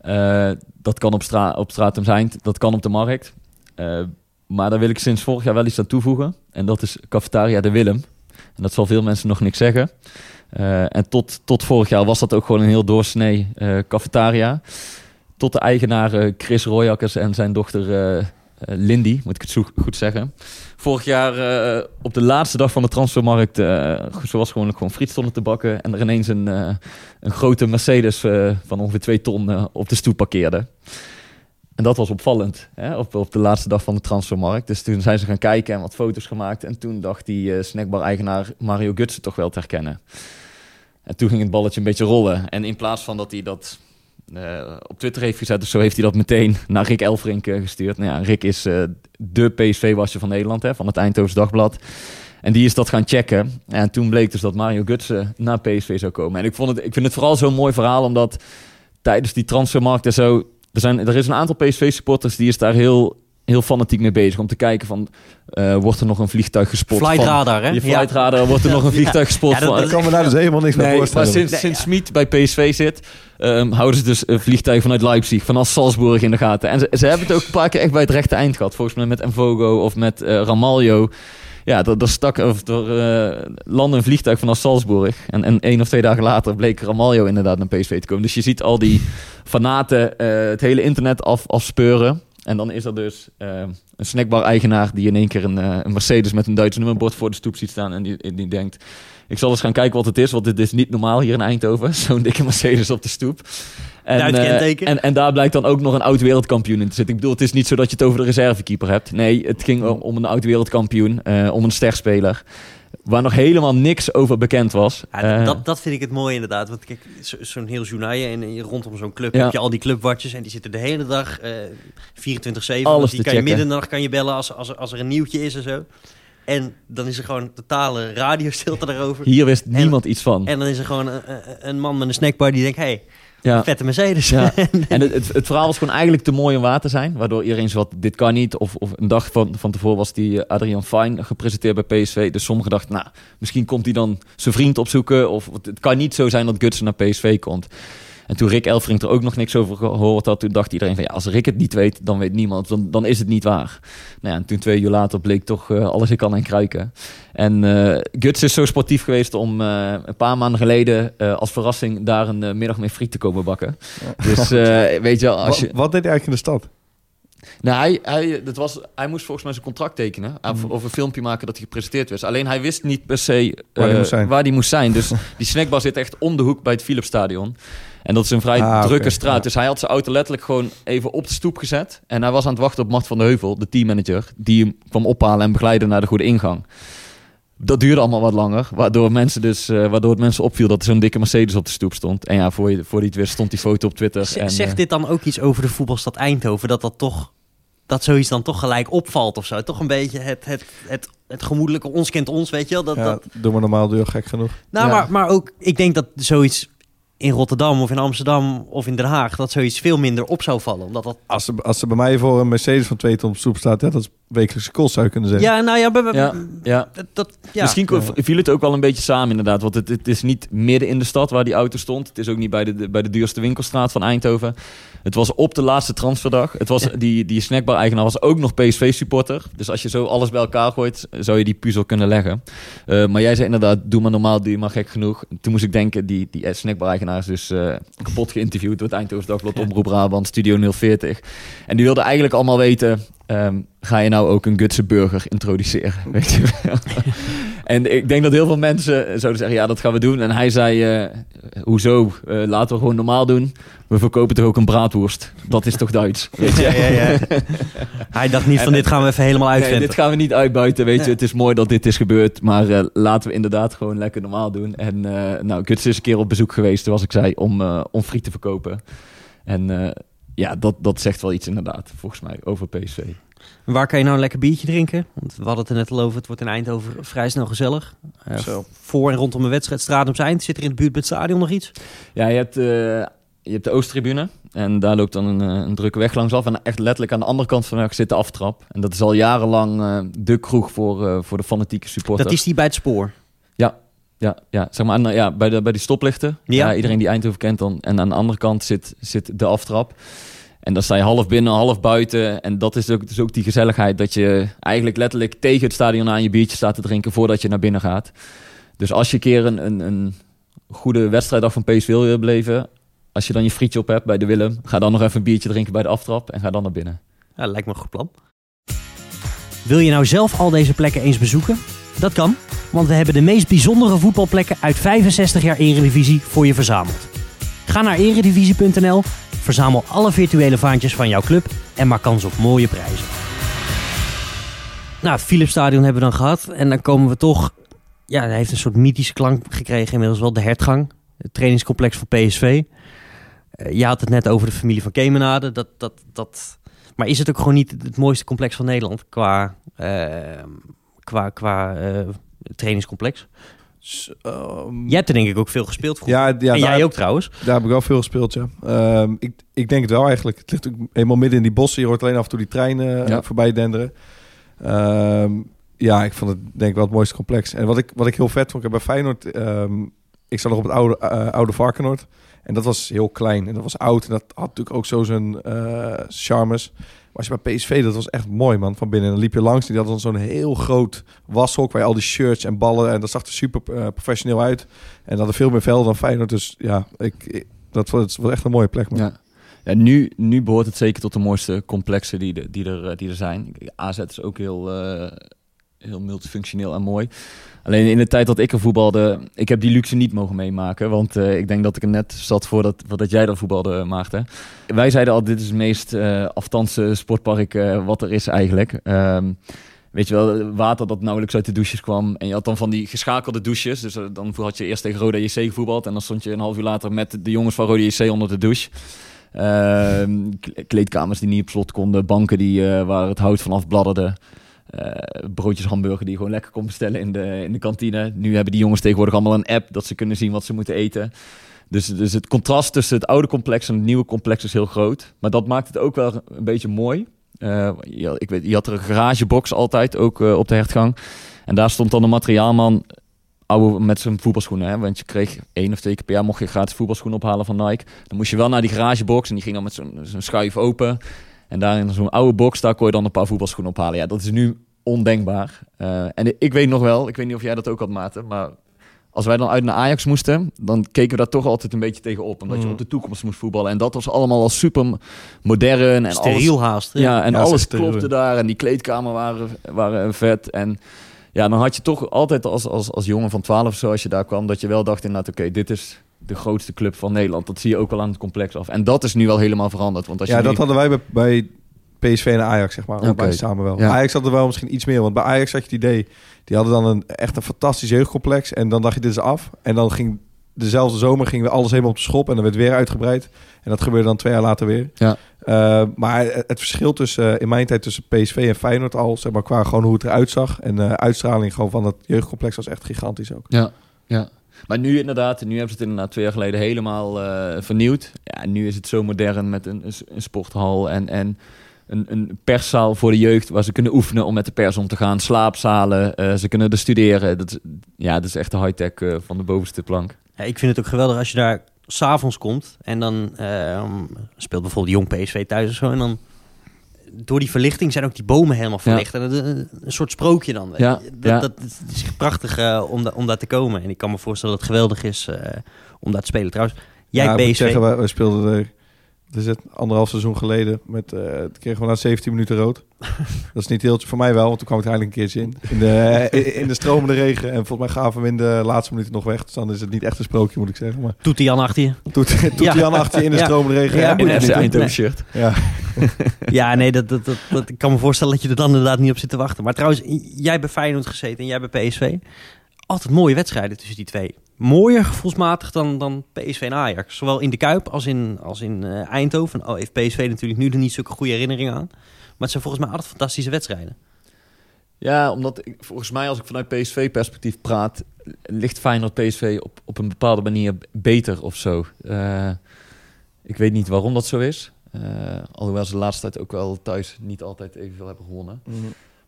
Speaker 3: Eh, dat kan op, stra op Stratum zijn, dat kan op de markt. Eh, maar daar wil ik sinds vorig jaar wel iets aan toevoegen. En dat is Cafetaria de Willem. En dat zal veel mensen nog niks zeggen. Eh, en tot, tot vorig jaar was dat ook gewoon een heel doorsnee eh cafetaria. Tot de eigenaar eh, Chris Royakkers en zijn dochter Lindy, moet ik het zo goed zeggen. Vorig jaar op de laatste dag van de transfermarkt, zoals gewoon, gewoon friet stonden te bakken. En er ineens een, een grote Mercedes van ongeveer twee ton op de stoep parkeerde. En dat was opvallend hè, op, op de laatste dag van de transfermarkt. Dus toen zijn ze gaan kijken en wat foto's gemaakt. En toen dacht die snackbar-eigenaar Mario Gutsen toch wel te herkennen. En toen ging het balletje een beetje rollen. En in plaats van dat hij dat eh, op Twitter heeft gezet, dus zo heeft hij dat meteen *laughs* naar Rick Elfrink eh, gestuurd. Nou ja, Rick is eh, de PSV-wasje van Nederland, hè, van het Eindhoven's Dagblad. En die is dat gaan checken. En toen bleek dus dat Mario Gutsen naar PSV zou komen. En ik, vond het, ik vind het vooral zo'n mooi verhaal, omdat tijdens die transfermarkt en zo... Er, zijn, er is een aantal PSV-supporters die is daar heel, heel fanatiek mee bezig om te kijken van, eh, wordt er nog een vliegtuig gespot?
Speaker 1: Flight
Speaker 3: van,
Speaker 1: radar, hè?
Speaker 3: Je
Speaker 1: Ja.
Speaker 3: flight radar, wordt er nog een vliegtuig gespot?
Speaker 1: Ja, dat-
Speaker 3: van-
Speaker 1: dat-
Speaker 2: Ik kan me daar dus helemaal niks
Speaker 3: Nee, maar
Speaker 2: voorstellen.
Speaker 3: sinds,
Speaker 1: Nee,
Speaker 3: sinds
Speaker 1: ja.
Speaker 3: Smit bij PSV zit, ehm, houden ze dus een vliegtuig vanuit Leipzig, vanaf Salzburg in de gaten. En ze, ze hebben het ook een paar keer echt bij het rechte eind gehad. Volgens mij met Envogo of met eh, Ramaljo. Ja, er, er stak of er eh, landde een vliegtuig vanaf Salzburg. En, en één of twee dagen later bleek Ramaljo inderdaad naar PSV te komen. Dus je ziet al die fanaten eh, het hele internet af, afspeuren. En dan is er dus eh, een snackbar-eigenaar die in één keer een, eh, een Mercedes met een Duits nummerbord voor de stoep ziet staan. En die, die denkt, ik zal eens gaan kijken wat het is, want dit is niet normaal hier in Eindhoven. *laughs* Zo'n dikke Mercedes op de stoep. En, eh, en, en daar blijkt dan ook nog een oud wereldkampioen in te zitten. Ik bedoel, het is niet zo dat je het over de reservekeeper hebt. Nee, het ging om, om een oud wereldkampioen, om een sterspeler. Waar nog helemaal niks over bekend was.
Speaker 1: Ja,
Speaker 3: Eh,
Speaker 1: dat, dat vind ik het mooie inderdaad. Want kijk, zo- zo'n heel journaal en eh, rondom zo'n club
Speaker 3: Ja.
Speaker 1: heb je al die clubwatchers en die zitten de hele dag eh 24-7.
Speaker 3: Alles
Speaker 1: die
Speaker 3: te
Speaker 1: kan je
Speaker 3: checken.
Speaker 1: middernacht kan je bellen als, als, er- als er een nieuwtje is en zo. En dan is er gewoon totale radiostilte daarover.
Speaker 3: Hier wist niemand iets van.
Speaker 1: En dan is er gewoon een, een- een man met een snackbar die denkt... hey,
Speaker 3: ja.
Speaker 1: vette Mercedes.
Speaker 3: Ja. *laughs* En het, het, het verhaal was gewoon eigenlijk te mooi om waar te zijn. Waardoor iedereen zo wat, dit kan niet. Of, of een dag van, van tevoren was die eh, Adrian Fine gepresenteerd bij PSV. Dus sommigen dachten, nou, misschien komt hij dan zijn vriend opzoeken. Of het, het kan niet zo zijn dat Gutsen naar PSV komt. En toen Rick Elfrink er ook nog niks over gehoord had, toen dacht iedereen van ja, als Rick het niet weet, dan weet niemand. Dan, dan is het niet waar. Nou ja, en toen twee uur later bleek toch eh, alles in kan en kruiken. En eh Guts is zo sportief geweest om eh, een paar maanden geleden als verrassing daar een middag mee friet te komen bakken. Dus *laughs* weet je, wel, als
Speaker 2: Wat,
Speaker 3: je,
Speaker 2: wat deed hij eigenlijk in de stad?
Speaker 3: Nou, hij, hij, dat was, hij moest volgens mij zijn contract tekenen. Of, of een filmpje maken dat hij gepresenteerd was. Alleen hij wist niet per se eh,
Speaker 2: Waar hij moest zijn.
Speaker 3: waar hij moest zijn. Dus *laughs* die snackbar zit echt om de hoek bij het Philipsstadion. En dat is een vrij
Speaker 2: Ah,
Speaker 3: drukke straat.
Speaker 2: ja.
Speaker 3: Dus hij had zijn auto letterlijk gewoon even op de stoep gezet. En hij was aan het wachten op Mart van de Heuvel, de teammanager. Die hem kwam ophalen en begeleiden naar de goede ingang. Dat duurde allemaal wat langer. Waardoor, mensen dus, eh, waardoor het mensen opviel dat er zo'n dikke Mercedes op de stoep stond. En ja, voor, je, voor die het wist stond die foto op Twitter.
Speaker 1: Z-
Speaker 3: en,
Speaker 1: Zegt
Speaker 3: eh,
Speaker 1: dit dan ook iets over de voetbalstad Eindhoven? Dat dat toch... Dat zoiets dan toch gelijk opvalt of zo. Toch een beetje het, het, het, het gemoedelijke ons kent ons, weet je wel. Dat,
Speaker 2: Ja,
Speaker 1: dat,
Speaker 2: doe maar normaal duur gek genoeg.
Speaker 1: Nou,
Speaker 3: Ja.
Speaker 1: maar, maar ook, ik denk dat zoiets in Rotterdam of in Amsterdam of in Den Haag, dat zoiets veel minder op zou vallen. Omdat dat...
Speaker 2: Als ze, als ze bij mij voor een Mercedes van 2 ton op de stoep staat, ja, dat is wekelijkse kost zou je kunnen zeggen.
Speaker 1: Ja, nou ja,
Speaker 3: Ja, ja.
Speaker 1: Dat, ja.
Speaker 3: Misschien viel het ook wel een beetje samen inderdaad. Want het, het is niet midden in de stad waar die auto stond. Het is ook niet bij de, de- bij de duurste winkelstraat van Eindhoven. Het was op de laatste transferdag. Het was, die, die snackbar-eigenaar was ook nog PSV-supporter. Dus als je zo alles bij elkaar gooit, zou je die puzzel kunnen leggen. Eh, maar jij zei inderdaad, doe maar normaal, doe maar gek genoeg. Toen moest ik denken, die, die snackbar-eigenaar is dus eh, kapot geïnterviewd door het Eindhoven Dagblad, Omroep Brabant, Studio 040. En die wilde eigenlijk allemaal weten, ehm, ga je nou ook een Gutse burger introduceren? *laughs* Weet je wel? *laughs* En ik denk dat heel veel mensen zouden zeggen, ja, dat gaan we doen. En hij zei, eh, hoezo? Eh, laten we gewoon normaal doen. We verkopen toch ook een braadworst? Dat is toch Duits? Weet *laughs* je?
Speaker 1: Ja, ja, ja. Hij dacht niet van
Speaker 3: En-
Speaker 1: dit gaan we even helemaal
Speaker 3: Nee,
Speaker 1: uitventen.
Speaker 3: dit gaan we niet uitbuiten, weet je. Het is mooi dat dit is gebeurd, maar eh, laten we inderdaad gewoon lekker normaal doen. En nou, Guts is een keer op bezoek geweest, zoals ik zei, om, om friet te verkopen. En ja, dat, dat zegt wel iets inderdaad, volgens mij, over PSV.
Speaker 1: Waar kan je nou een lekker biertje drinken? Want we hadden het er net al over, het wordt in Eindhoven vrij snel gezellig.
Speaker 2: Zo.
Speaker 1: voor en rondom een wedstrijd, Stradums Eind. Zit er in de buurt bij het stadion nog iets?
Speaker 3: Ja, je hebt, eh, je hebt de Oosttribune. En daar loopt dan een, eh, een drukke weg langs af. En echt letterlijk aan de andere kant van de weg zit de aftrap. En dat is al jarenlang de kroeg voor, voor de fanatieke supporters.
Speaker 1: Dat is die bij het spoor.
Speaker 3: Ja, ja, zeg maar aan, ja, bij, de, bij die stoplichten.
Speaker 1: Ja.
Speaker 3: Ja. iedereen die Eindhoven kent dan. En aan de andere kant zit, zit de aftrap. En dan sta je half binnen, half buiten. En dat is ook, dus ook die gezelligheid dat je eigenlijk letterlijk tegen het stadion aan je biertje staat te drinken voordat je naar binnen gaat. Dus als je een keer een, een, een goede wedstrijddag van PSV wil beleven, als je dan je frietje op hebt bij de Willem, ga dan nog even een biertje drinken bij de aftrap en ga dan naar binnen.
Speaker 1: Ja, lijkt me een goed plan. Wil je nou zelf al deze plekken eens bezoeken? Dat kan, want we hebben de meest bijzondere voetbalplekken uit 65 jaar Eredivisie voor je verzameld. Ga naar eredivisie.nl, verzamel alle virtuele vaantjes van jouw club en maak kans op mooie prijzen. Nou, het Philipsstadion hebben we dan gehad en dan komen we toch... Ja, hij heeft een soort mythische klank gekregen inmiddels wel, de hertgang. Het trainingscomplex van PSV. Eh, je had het net over de familie van Kemenade. Dat, dat, dat, maar is het ook gewoon niet het mooiste complex van Nederland qua, eh, qua, qua eh, trainingscomplex?
Speaker 2: S- ehm,
Speaker 1: Jij hebt er denk ik ook veel gespeeld vroeger.
Speaker 2: ja, ja
Speaker 1: en jij ook trouwens.
Speaker 2: daar heb ik wel veel gespeeld, ja. Ehm, ik, ik denk het wel eigenlijk. Het ligt ook helemaal midden in die bossen. Je hoort alleen af en toe die treinen eh,
Speaker 3: Ja.
Speaker 2: voorbij denderen. Ehm, ja, ik vond het denk ik wel het mooiste complex. En wat ik, wat ik heel vet vond, ik heb bij Feyenoord... ik zat nog op het oude, eh, oude Varkenoord. En dat was heel klein. En dat was oud. En dat had natuurlijk ook zo zijn eh, charmes. Maar als je bij PSV, dat was echt mooi, man. Van binnen. En dan liep je langs. Die hadden dan zo'n heel groot washok... waar al die shirts en ballen... En dat zag er super eh, professioneel uit. En hadden veel meer velden dan Feyenoord. Dus ja, ik, dat was, het was echt een mooie plek, man.
Speaker 3: Ja. Nu, nu behoort het zeker tot de mooiste complexen die, die, er, eh, die er zijn. AZ is ook heel, eh, heel multifunctioneel en mooi. Alleen in de tijd dat ik er voetbalde, ik heb die luxe niet mogen meemaken. Want eh, ik denk dat ik er net zat voordat, voordat jij er voetbalde, Maarten. Wij zeiden al, dit is het meest eh afstandse sportpark eh, wat er is eigenlijk. Ehm, Weet je wel, water dat nauwelijks uit de douches kwam. En je had dan van die geschakelde douches. Dus eh, dan had je eerst tegen Roda JC gevoetbald. En dan stond je een half uur later met de jongens van Roda JC onder de douche. Ehm, kleedkamers die niet op slot konden. Banken die, eh, waar het hout vanaf bladderde. Eh, broodjes hamburger die je gewoon lekker kon bestellen in de, in de kantine. Nu hebben die jongens tegenwoordig allemaal een app dat ze kunnen zien wat ze moeten eten. Dus, dus het contrast tussen het oude complex en het nieuwe complex is heel groot. Maar dat maakt het ook wel een beetje mooi. Eh, je, ik weet, je had er een garagebox altijd, ook eh, op de hertgang. En daar stond dan een materiaalman oude, met zijn voetbalschoenen. Hè? Want je kreeg één of twee keer per jaar mocht je gratis voetbalschoenen ophalen van Nike. Dan moest je wel naar die garagebox en die ging dan met zo'n schuif open. En daar in zo'n oude box, daar kon je dan een paar voetbalschoenen ophalen. Ja, dat is nu ondenkbaar. Eh, en ik weet nog wel, ik weet niet of jij dat ook had, Maarten, maar als wij dan uit naar Ajax moesten, dan keken we daar toch altijd een beetje tegen op. Omdat je
Speaker 2: Mm.
Speaker 3: op de toekomst moest voetballen. En dat was allemaal al super modern. En alles,
Speaker 1: Steriel haast. hè?
Speaker 3: ja, en
Speaker 2: Ja,
Speaker 3: alles klopte daar. En die kleedkamer waren, waren vet. En ja, dan had je toch altijd als, als, als jongen van 12 of zo, als je daar kwam, dat je wel dacht inderdaad, oké, dit is de grootste club van Nederland. Dat zie je ook wel aan het complex af. En dat is nu wel helemaal veranderd. Want als
Speaker 2: ja,
Speaker 3: je
Speaker 2: dat
Speaker 3: nu-
Speaker 2: hadden wij bij, bij PSV en Ajax, zeg maar.
Speaker 3: Oké.
Speaker 2: Allebei samen wel.
Speaker 3: Ja.
Speaker 2: Ajax had er wel misschien iets meer. Want bij Ajax had je het idee... Die hadden dan een, echt een fantastisch jeugdcomplex. En dan dacht je, dit is af. En dan ging dezelfde zomer gingen we alles helemaal op de schop. En dan werd weer uitgebreid. En dat gebeurde dan twee jaar later weer.
Speaker 3: Ja.
Speaker 2: Eh, maar het verschil tussen, eh, in mijn tijd tussen PSV en Feyenoord al... Zeg maar, qua gewoon hoe het eruit zag. En de uitstraling gewoon van dat jeugdcomplex was echt gigantisch ook.
Speaker 3: Ja, ja. Maar nu inderdaad, nu hebben ze het inderdaad twee jaar geleden helemaal eh, vernieuwd. Ja, nu is het zo modern met een, een, sporthal en, en een, een perszaal voor de jeugd waar ze kunnen oefenen om met de pers om te gaan. Slaapzalen, eh, ze kunnen er studeren. Dat, ja, dat is echt de high-tech eh, van de bovenste plank.
Speaker 1: Ja, ik vind het ook geweldig als je daar s'avonds komt en dan ehm, speelt bijvoorbeeld Jong PSV thuis of zo. En dan door die verlichting zijn ook die bomen helemaal verlicht. En dat is een, een soort sprookje dan.
Speaker 3: Ja,
Speaker 1: dat,
Speaker 3: ja.
Speaker 1: dat, het is prachtig eh, om, da- om daar te komen. En ik kan me voorstellen dat het geweldig is eh, om daar te spelen. Trouwens, jij
Speaker 2: ja,
Speaker 1: PSV.
Speaker 2: zeggen, wij, wij speelden er... Is het anderhalf seizoen geleden. Met, eh toen kregen we na 17 minuten rood. *laughs* dat is niet heel voor mij wel, want toen kwam ik er eigenlijk een keertje in. In de, in, in de stromende regen. En volgens mij gaven we in de laatste minuten nog weg. Dus dan is het niet echt een sprookje, moet ik zeggen. Maar
Speaker 1: Toet Jan achter je.
Speaker 2: toet, toet
Speaker 1: Ja.
Speaker 2: Jan achter je in de
Speaker 1: Ja.
Speaker 2: stromende regen.
Speaker 1: Ja,
Speaker 2: Ja,
Speaker 3: In
Speaker 1: het?
Speaker 3: Eindhoven shirt.
Speaker 2: ja. *laughs*
Speaker 1: Ja, nee, dat, dat, dat, ik kan me voorstellen dat je er dan inderdaad niet op zit te wachten. Maar trouwens, jij bij Feyenoord gezeten en jij bij PSV. Altijd mooie wedstrijden tussen die twee. Mooier gevoelsmatig dan, dan PSV en Ajax. Zowel in de Kuip als in, als in eh, Eindhoven. Oh, heeft PSV natuurlijk nu er niet zulke goede herinneringen aan. Maar het zijn volgens mij altijd fantastische wedstrijden.
Speaker 3: Ja, omdat ik, volgens mij als ik vanuit PSV-perspectief praat, ligt Feyenoord PSV op, op een bepaalde manier beter of zo. Eh, ik weet niet waarom dat zo is. Eh, alhoewel ze de laatste tijd ook wel thuis niet altijd evenveel hebben gewonnen.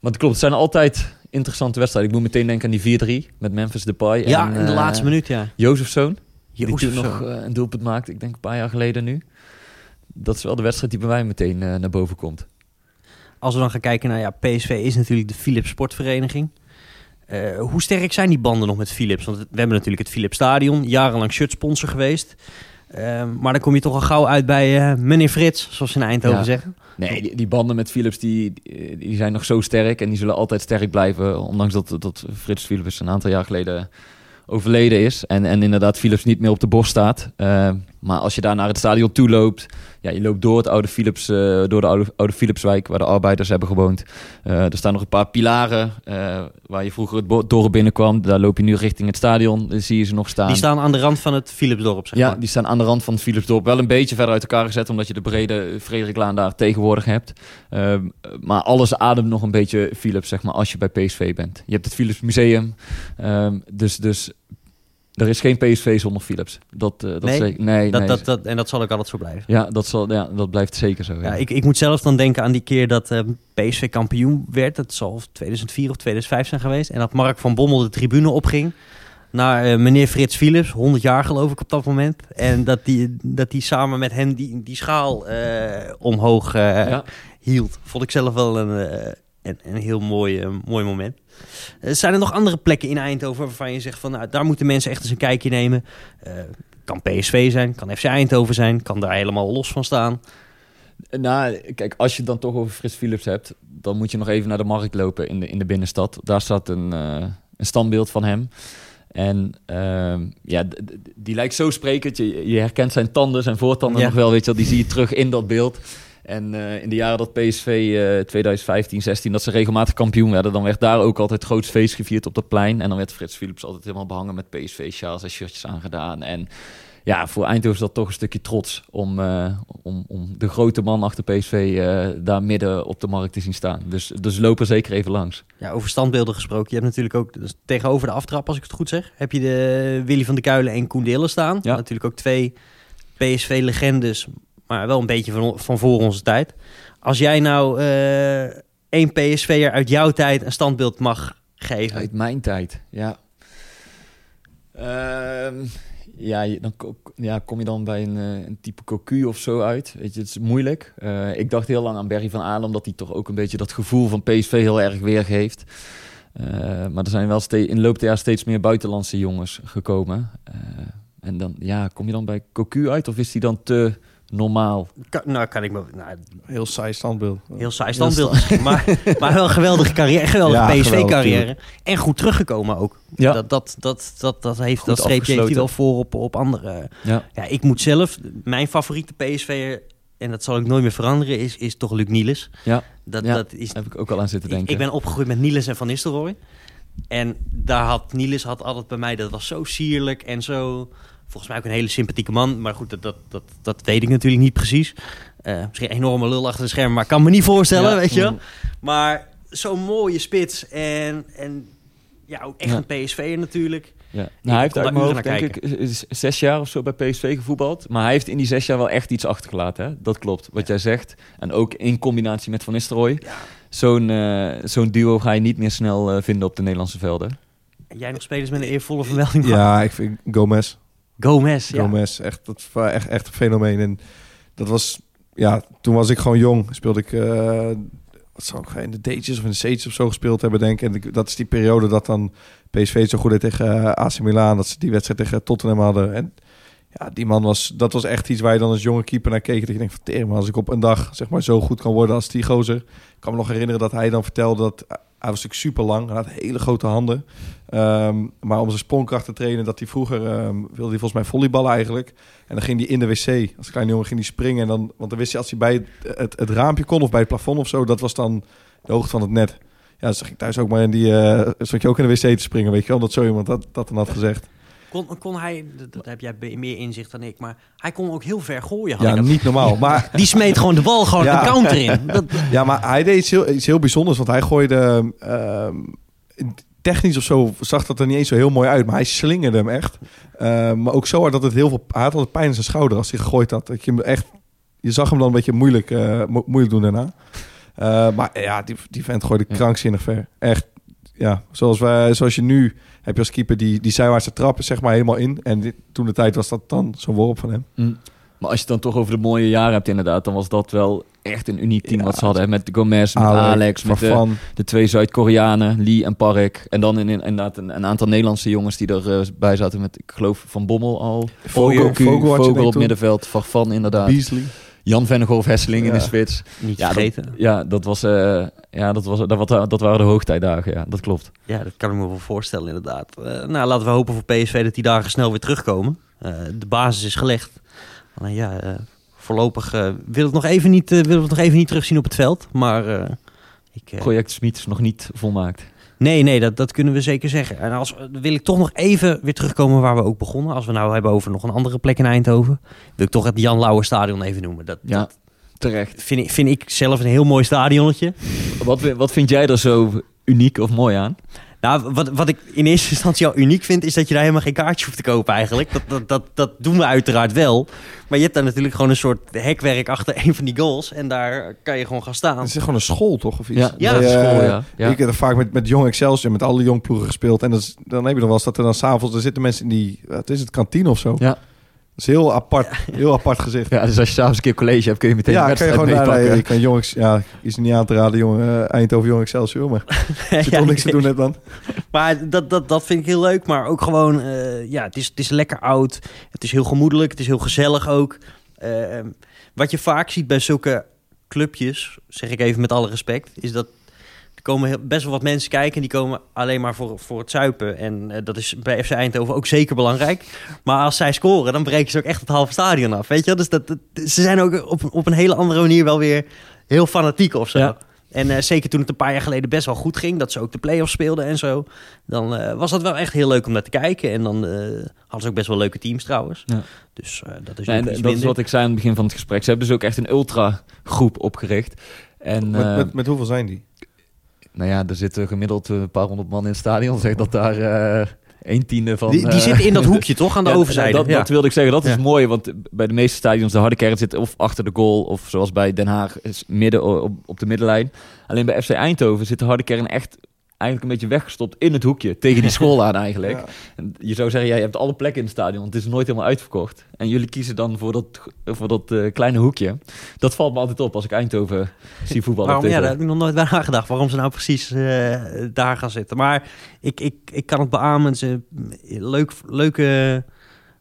Speaker 3: Maar het klopt, het zijn altijd interessante wedstrijden. Ik moet meteen denken aan die 4-3 met Memphis Depay.
Speaker 1: ja,
Speaker 3: en,
Speaker 1: in de
Speaker 3: eh,
Speaker 1: laatste minuut, ja.
Speaker 3: Jozefzoon, die toen nog eh, een doelpunt maakte. Ik denk een paar jaar geleden nu. Dat is wel de wedstrijd die bij mij meteen naar boven komt.
Speaker 1: Als we dan gaan kijken naar ja, PSV is natuurlijk de Philips Sportvereniging. Hoe sterk zijn die banden nog met Philips? Want we hebben natuurlijk het Philips Stadion, jarenlang shirtsponsor geweest. Eh, maar dan kom je toch al gauw uit bij eh, meneer Frits, zoals ze in Eindhoven
Speaker 3: Ja.
Speaker 1: zeggen.
Speaker 3: Nee, die, die banden met Philips die, die zijn nog zo sterk en die zullen altijd sterk blijven. Ondanks dat, dat Frits Philips een aantal jaar geleden overleden is. En, en inderdaad Philips niet meer op de borst staat. Eh, maar als je daar naar het stadion toe loopt. Ja, je loopt door het oude Philips, eh, door de oude, oude Philipswijk waar de arbeiders hebben gewoond. Eh, er staan nog een paar pilaren eh, waar je vroeger het dorp binnenkwam. Daar loop je nu richting het stadion. Dan zie je ze nog staan.
Speaker 1: Die staan aan de rand van het Philipsdorp, zeg
Speaker 3: Ja,
Speaker 1: maar.
Speaker 3: die staan aan de rand van het Philipsdorp. Wel een beetje verder uit elkaar gezet, omdat je de brede Frederiklaan daar tegenwoordig hebt. Ehm, maar alles ademt nog een beetje Philips, zeg maar, als je bij PSV bent. Je hebt het Philips Museum. Ehm, dus, dus Er is geen PSV zonder Philips. Dat, eh, dat
Speaker 1: Nee?
Speaker 3: zeker- nee,
Speaker 1: Dat,
Speaker 3: nee.
Speaker 1: dat, dat, en dat zal ook altijd zo blijven.
Speaker 3: Ja, dat, zal, ja, dat blijft zeker zo. Ja.
Speaker 1: Ja, ik, ik moet zelf dan denken aan die keer dat eh, PSV kampioen werd. Dat zal 2004 of 2005 zijn geweest. En dat Mark van Bommel de tribune opging naar eh, meneer Frits Philips, 100 jaar geloof ik op dat moment. En dat die, dat die samen met hem die, die schaal omhoog
Speaker 3: Ja.
Speaker 1: hield. Vond ik zelf wel een, eh, een, heel mooi, eh, mooi moment. Eh, zijn er nog andere plekken in Eindhoven waarvan je zegt van nou, daar moeten mensen echt eens een kijkje nemen? Eh, kan PSV zijn, kan FC Eindhoven zijn, kan daar helemaal los van staan.
Speaker 3: Nou, kijk, als je het dan toch over Frits Philips hebt, dan moet je nog even naar de markt lopen in de, in de binnenstad. Daar staat een, een standbeeld van hem. En ehm, ja, die lijkt zo sprekend. Je, je herkent zijn tanden, zijn voortanden
Speaker 1: Ja.
Speaker 3: nog wel, weet je wel. Die zie je terug in dat beeld. En eh, in de jaren dat PSV eh 2015, 16, dat ze regelmatig kampioen werden, dan werd daar ook altijd groot feest gevierd op dat plein. En dan werd Frits Philips altijd helemaal behangen met PSV-sjaals en shirtjes aangedaan. En ja, voor Eindhoven is dat toch een stukje trots om, eh, om, om de grote man achter PSV eh, daar midden op de markt te zien staan. Dus, dus loop er zeker even langs.
Speaker 1: Ja, over standbeelden gesproken. Je hebt natuurlijk ook dus tegenover de aftrap, als ik het goed zeg, heb je de Willy van de Kuilen en Koen Dillen staan.
Speaker 3: Ja.
Speaker 1: Natuurlijk ook twee PSV-legendes, maar wel een beetje van, van voor onze tijd. Als jij nou eh één PSV'er uit jouw tijd een standbeeld mag geven.
Speaker 3: Uit mijn tijd, ja. Ehm, ja, dan ja, kom je dan bij een, eh, een type cocu of zo uit. Weet je, het is moeilijk. Eh, ik dacht heel lang aan Berry van Aalen, omdat hij toch ook een beetje dat gevoel van PSV heel erg weergeeft. Maar er zijn wel in de loop der jaren steeds meer buitenlandse jongens gekomen. En dan, ja, kom je dan bij cocu uit of is die dan te normaal?
Speaker 1: Ka- nou, kan ik me... Nou,
Speaker 2: Heel saai standbeeld.
Speaker 1: heel saai standbeeld *laughs* maar, maar wel een geweldige carrière, geweldige
Speaker 2: Ja, geweldig,
Speaker 1: PSV-carrière. En goed teruggekomen ook.
Speaker 3: Ja.
Speaker 1: Dat, dat, dat, dat, dat, heeft,
Speaker 3: Goed
Speaker 1: dat streepje heeft hij wel voor op, op andere...
Speaker 3: Ja.
Speaker 1: Ja, ik moet zelf, mijn favoriete PSV'er, en dat zal ik nooit meer veranderen, is, is toch Luc Niels.
Speaker 3: Ja.
Speaker 1: Dat,
Speaker 3: Ja,
Speaker 1: dat is,
Speaker 3: Daar heb ik ook al aan zitten
Speaker 1: ik,
Speaker 3: denken.
Speaker 1: ik ben opgegroeid met Niels en Van Nistelrooy. En daar had Niels had altijd bij mij, dat was zo sierlijk en zo... Volgens mij ook een hele sympathieke man. Maar goed, dat, dat, dat, dat weet ik natuurlijk niet precies. Eh, misschien een enorme lul achter de schermen, maar ik kan me niet voorstellen,
Speaker 3: Ja.
Speaker 1: weet je wel.
Speaker 3: Mm.
Speaker 1: Maar zo'n mooie spits en, en ja, ook echt
Speaker 3: Ja.
Speaker 1: een PSV'er natuurlijk.
Speaker 3: Ja. Nou, hij heeft uit
Speaker 1: daar
Speaker 3: mijn
Speaker 1: uren
Speaker 3: hoofd,
Speaker 1: naar
Speaker 3: denk ik, z- zes jaar of zo bij PSV gevoetbald. Maar hij heeft in die zes jaar wel echt iets achtergelaten. Hè? Dat klopt, wat jij zegt. En ook in combinatie met Van Nistelrooy.
Speaker 1: Ja.
Speaker 3: Zo'n eh, zo'n duo ga je niet meer snel eh, vinden op de Nederlandse velden.
Speaker 1: En jij nog spelers met een eervolle vermelding?
Speaker 2: Ja, ik vind Gomez.
Speaker 1: Gomez, ja.
Speaker 2: Gomez, echt, dat echt, echt een fenomeen. En dat was, ja, toen was ik gewoon jong. Speelde ik, eh, wat zou ik in de D'tjes of in de C'tjes of zo gespeeld hebben, denk ik. En dat is die periode dat dan PSV zo goed deed tegen eh, AC Milan. Dat ze die wedstrijd tegen Tottenham hadden. En ja, die man was, dat was echt iets waar je dan als jonge keeper naar keek. Dat je denkt van, maar als ik op een dag zeg maar zo goed kan worden als die gozer. Ik kan me nog herinneren dat hij dan vertelde dat hij was natuurlijk super lang. Hij had hele grote handen. Ehm, maar om zijn sprongkracht te trainen, dat hij vroeger ehm, wilde hij volgens mij volleyballen eigenlijk. En dan ging hij in de wc, als kleine jongen ging hij springen. En dan, want dan wist je als hij bij het, het, het raampje kon of bij het plafond of zo, dat was dan de hoogte van het net. Ja, dus zag ik thuis ook maar in die, eh stond je ook in de wc te springen, weet je wel, dat zo iemand dat, dat dan had gezegd.
Speaker 1: Kon, kon hij, dat, heb jij meer inzicht dan ik, maar hij kon ook heel ver gooien.
Speaker 2: Ja,
Speaker 1: ik
Speaker 2: niet normaal. Maar,
Speaker 1: Die smeet gewoon de bal gewoon
Speaker 2: Ja.
Speaker 1: de counter in. *laughs* Dat,
Speaker 2: ja, maar hij deed iets heel, iets heel bijzonders, want hij gooide ehm, technisch of zo zag dat er niet eens zo heel mooi uit, maar hij slingerde hem echt. Ehm, maar ook zo hard dat het heel veel, hij had altijd pijn in zijn schouder als hij gegooid had. Dat je hem echt, je zag hem dan een beetje moeilijk, eh, mo- moeilijk doen daarna. Eh, maar ja, die, die vent gooide
Speaker 3: Ja.
Speaker 2: krankzinnig ver. Echt, ja, zoals, wij, zoals je nu heb je als keeper die, die zijwaartse trappen zeg maar helemaal in. En dit, toen de tijd was dat dan zo'n worp van hem.
Speaker 3: Maar als je het dan toch over de mooie jaren hebt inderdaad, dan was dat wel echt een uniek team
Speaker 2: Ja,
Speaker 3: wat ze hadden. Met Gomez, met Alex, met de, de twee Zuid-Koreanen, Lee en Park. En dan in, in- inderdaad een, een aantal Nederlandse jongens die erbij zaten met, ik geloof, Van Bommel al.
Speaker 2: Vogel-
Speaker 3: Vogel,
Speaker 2: Vogel
Speaker 3: op middenveld, Farfan inderdaad.
Speaker 2: Beasley.
Speaker 3: Jan Vennegoor, Hesseling in de spits.
Speaker 1: niet
Speaker 3: Ja,
Speaker 1: vergeten.
Speaker 3: Ja, dat, was, eh, ja dat, was, dat, wat- dat waren de hoogtijdagen, ja, dat klopt.
Speaker 1: Ja, dat kan ik me wel voorstellen inderdaad. Eh, nou, laten we hopen voor PSV dat die dagen snel weer terugkomen. Eh, de basis is gelegd. Alleen ja, eh, voorlopig eh wil het nog even niet, eh, willen we het nog even niet terugzien op het veld. Maar eh, ik,
Speaker 3: Project Smit is nog niet volmaakt.
Speaker 1: nee, nee, dat, dat kunnen we zeker zeggen. En als, wil ik toch nog even weer terugkomen waar we ook begonnen. Als we nou hebben over nog een andere plek in Eindhoven. Wil ik toch het Jan Lauwer Stadion even noemen. Dat,
Speaker 3: Ja,
Speaker 1: dat
Speaker 3: terecht.
Speaker 1: vind, ik, vind ik zelf een heel mooi stadionnetje.
Speaker 3: Wat, wat vind jij er zo uniek of mooi aan?
Speaker 1: Nou, wat, wat ik in eerste instantie al uniek vind, is dat je daar helemaal geen kaartje hoeft te kopen eigenlijk. Dat, dat, dat, dat doen we uiteraard wel. Maar je hebt daar natuurlijk gewoon een soort hekwerk achter een van die goals. En daar kan je gewoon gaan staan.
Speaker 2: Het is gewoon een school, toch? Of iets?
Speaker 3: Ja,
Speaker 1: Ja,
Speaker 3: dat is school, ja. ja.
Speaker 2: Ik heb er vaak met, met Jong Excelsior, met alle jong ploegen gespeeld. En dat is, dan heb je nog wel eens dat er dan s'avonds... Er zitten mensen in die... Wat is het? Kantine of zo?
Speaker 3: Ja.
Speaker 2: Dat is heel apart. Heel apart gezicht.
Speaker 3: Ja, dus als je s'avonds een keer college hebt, kun je meteen
Speaker 2: Ja,
Speaker 3: een
Speaker 2: kan je
Speaker 3: wedstrijd
Speaker 2: gewoon daar...
Speaker 3: meepakken.
Speaker 2: Je kan Jong Ex- Ja, is niet aan te raden, Jong, eh, Eindhoven Jong Excelsior. Maar *laughs* als je
Speaker 1: Ja,
Speaker 2: toch niks te
Speaker 1: ik-
Speaker 2: doen hebt dan... *laughs*
Speaker 1: Maar dat, dat, dat vind ik heel leuk. Maar ook gewoon, eh, ja, het is, het is lekker oud. Het is heel gemoedelijk. Het is heel gezellig ook. Eh, wat je vaak ziet bij zulke clubjes, zeg ik even met alle respect, is dat er komen best wel wat mensen kijken. En die komen alleen maar voor, voor het zuipen. En eh, dat is bij FC Eindhoven ook zeker belangrijk. Maar als zij scoren, dan breken ze ook echt het halve stadion af. Weet je wel? Dus dat, dat- ze zijn ook op, op een hele andere manier wel weer heel fanatiek of zo.
Speaker 3: Ja.
Speaker 1: En eh, zeker toen het een paar jaar geleden best wel goed ging, dat ze ook de play-offs speelden en zo, dan eh, was dat wel echt heel leuk om naar te kijken. En dan eh, hadden ze ook best wel leuke teams trouwens.
Speaker 3: Ja.
Speaker 1: Dus eh, dat is
Speaker 3: Nee,
Speaker 1: ook
Speaker 3: en
Speaker 1: iets
Speaker 3: dat is wat ik zei aan het begin van het gesprek. Ze hebben dus ook echt een ultra-groep opgericht. En
Speaker 2: Met,
Speaker 3: eh,
Speaker 2: met, met hoeveel zijn die?
Speaker 3: Nou ja, er zitten gemiddeld een paar honderd man in het stadion. Zeg dat daar eh een tiende van...
Speaker 1: die, die
Speaker 3: eh,
Speaker 1: zitten in dat *laughs* hoekje toch, aan de
Speaker 3: Ja,
Speaker 1: overzijde.
Speaker 3: Dat, dat wilde ik zeggen. Dat is mooi, want bij de meeste stadions de harde kern zit of achter de goal of zoals bij Den Haag is midden op, op de middenlijn. Alleen bij FC Eindhoven zit de harde kern echt eigenlijk een beetje weggestopt in het hoekje tegen die school aan eigenlijk. *laughs*
Speaker 2: Ja.
Speaker 3: En je zou zeggen, ja, je hebt alle plekken in het stadion, want het is nooit helemaal uitverkocht. En jullie kiezen dan voor dat, voor dat eh, kleine hoekje. Dat valt me altijd op als ik Eindhoven *laughs* zie voetballen.
Speaker 1: Waarom, ja, daar heb ik nog nooit bij nagedacht. Waarom ze nou precies eh, daar gaan zitten. Maar ik, ik, ik kan het beamen. Een leuk, leuke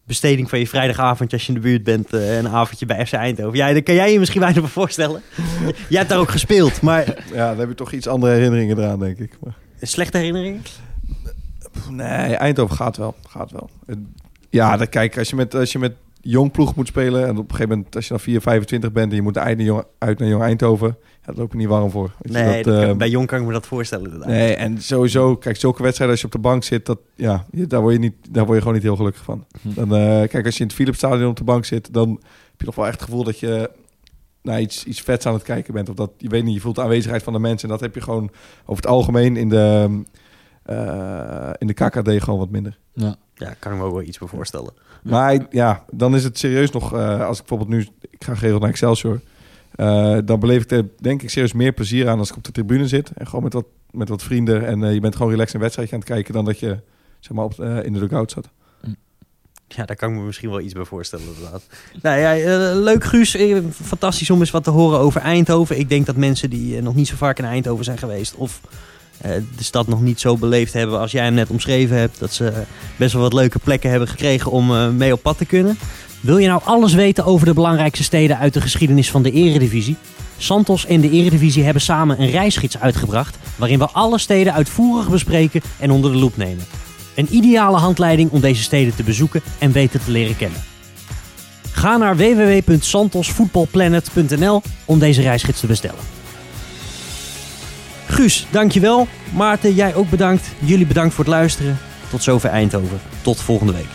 Speaker 1: besteding van je vrijdagavond als je in de buurt bent. eh, een avondje bij FC Eindhoven. Ja, daar kan jij je misschien weinig voorstellen. *laughs* jij hebt daar ook gespeeld. Maar
Speaker 2: Ja, dan heb je toch iets andere herinneringen eraan, denk ik. Maar,
Speaker 1: slechte herinneringen?
Speaker 2: pff, nee, Eindhoven gaat wel. Gaat wel. Ja, dan kijk, als je met, als je met jong ploeg moet spelen... en op een gegeven moment, als je dan 4, 25 bent... en je moet uit naar Jong, uit naar jong Eindhoven... Ja, daar loop je niet warm voor. Weet je,
Speaker 1: Nee,
Speaker 2: dat,
Speaker 1: dat kan-
Speaker 2: eh,
Speaker 1: bij Jong kan ik me dat voorstellen. inderdaad.
Speaker 2: Nee, en sowieso, kijk, zulke wedstrijden als je op de bank zit, dat, ja, je- daar, word je niet, daar word je gewoon niet heel gelukkig van.
Speaker 3: Hm.
Speaker 2: Dan, eh, kijk, als je in het Philipsstadion op de bank zit, dan heb je nog wel echt het gevoel dat je naar iets, iets vets aan het kijken bent. Of dat, je weet niet, je voelt de aanwezigheid van de mensen. En dat heb je gewoon over het algemeen in de, eh, in de KKD gewoon wat minder.
Speaker 3: Ja.
Speaker 1: Ja, kan ik me ook wel iets bij voorstellen.
Speaker 2: Maar ja, dan is het serieus nog, eh, als ik bijvoorbeeld nu, ik ga geregeld naar Excelsior, eh, dan beleef ik er denk ik serieus meer plezier aan als ik op de tribune zit. En gewoon met wat, met wat vrienden en je bent gewoon relaxed een wedstrijdje aan het kijken dan dat je zeg maar, op, eh, in de dugout zat. *laughs*
Speaker 1: Ja, daar kan ik me misschien wel iets bij voorstellen, inderdaad. nou ja, eh, leuk Guus. Eh, Fantastisch om eens wat te horen over Eindhoven. Ik denk dat mensen die eh, nog niet zo vaak in Eindhoven zijn geweest... of de stad nog niet zo beleefd hebben als jij hem net omschreven hebt... dat ze best wel wat leuke plekken hebben gekregen om mee op pad te kunnen. Wil je nou alles weten over de belangrijkste steden uit de geschiedenis van de eredivisie? Santos en de eredivisie hebben samen een reisgids uitgebracht... waarin we alle steden uitvoerig bespreken en onder de loep nemen. Een ideale handleiding om deze steden te bezoeken en beter te leren kennen. Ga naar www.santosvoetbalplanet.nl om deze reisgids te bestellen. Guus, dankjewel. Maarten, jij ook bedankt. Jullie bedankt voor het luisteren. Tot zover Eindhoven. Tot volgende week.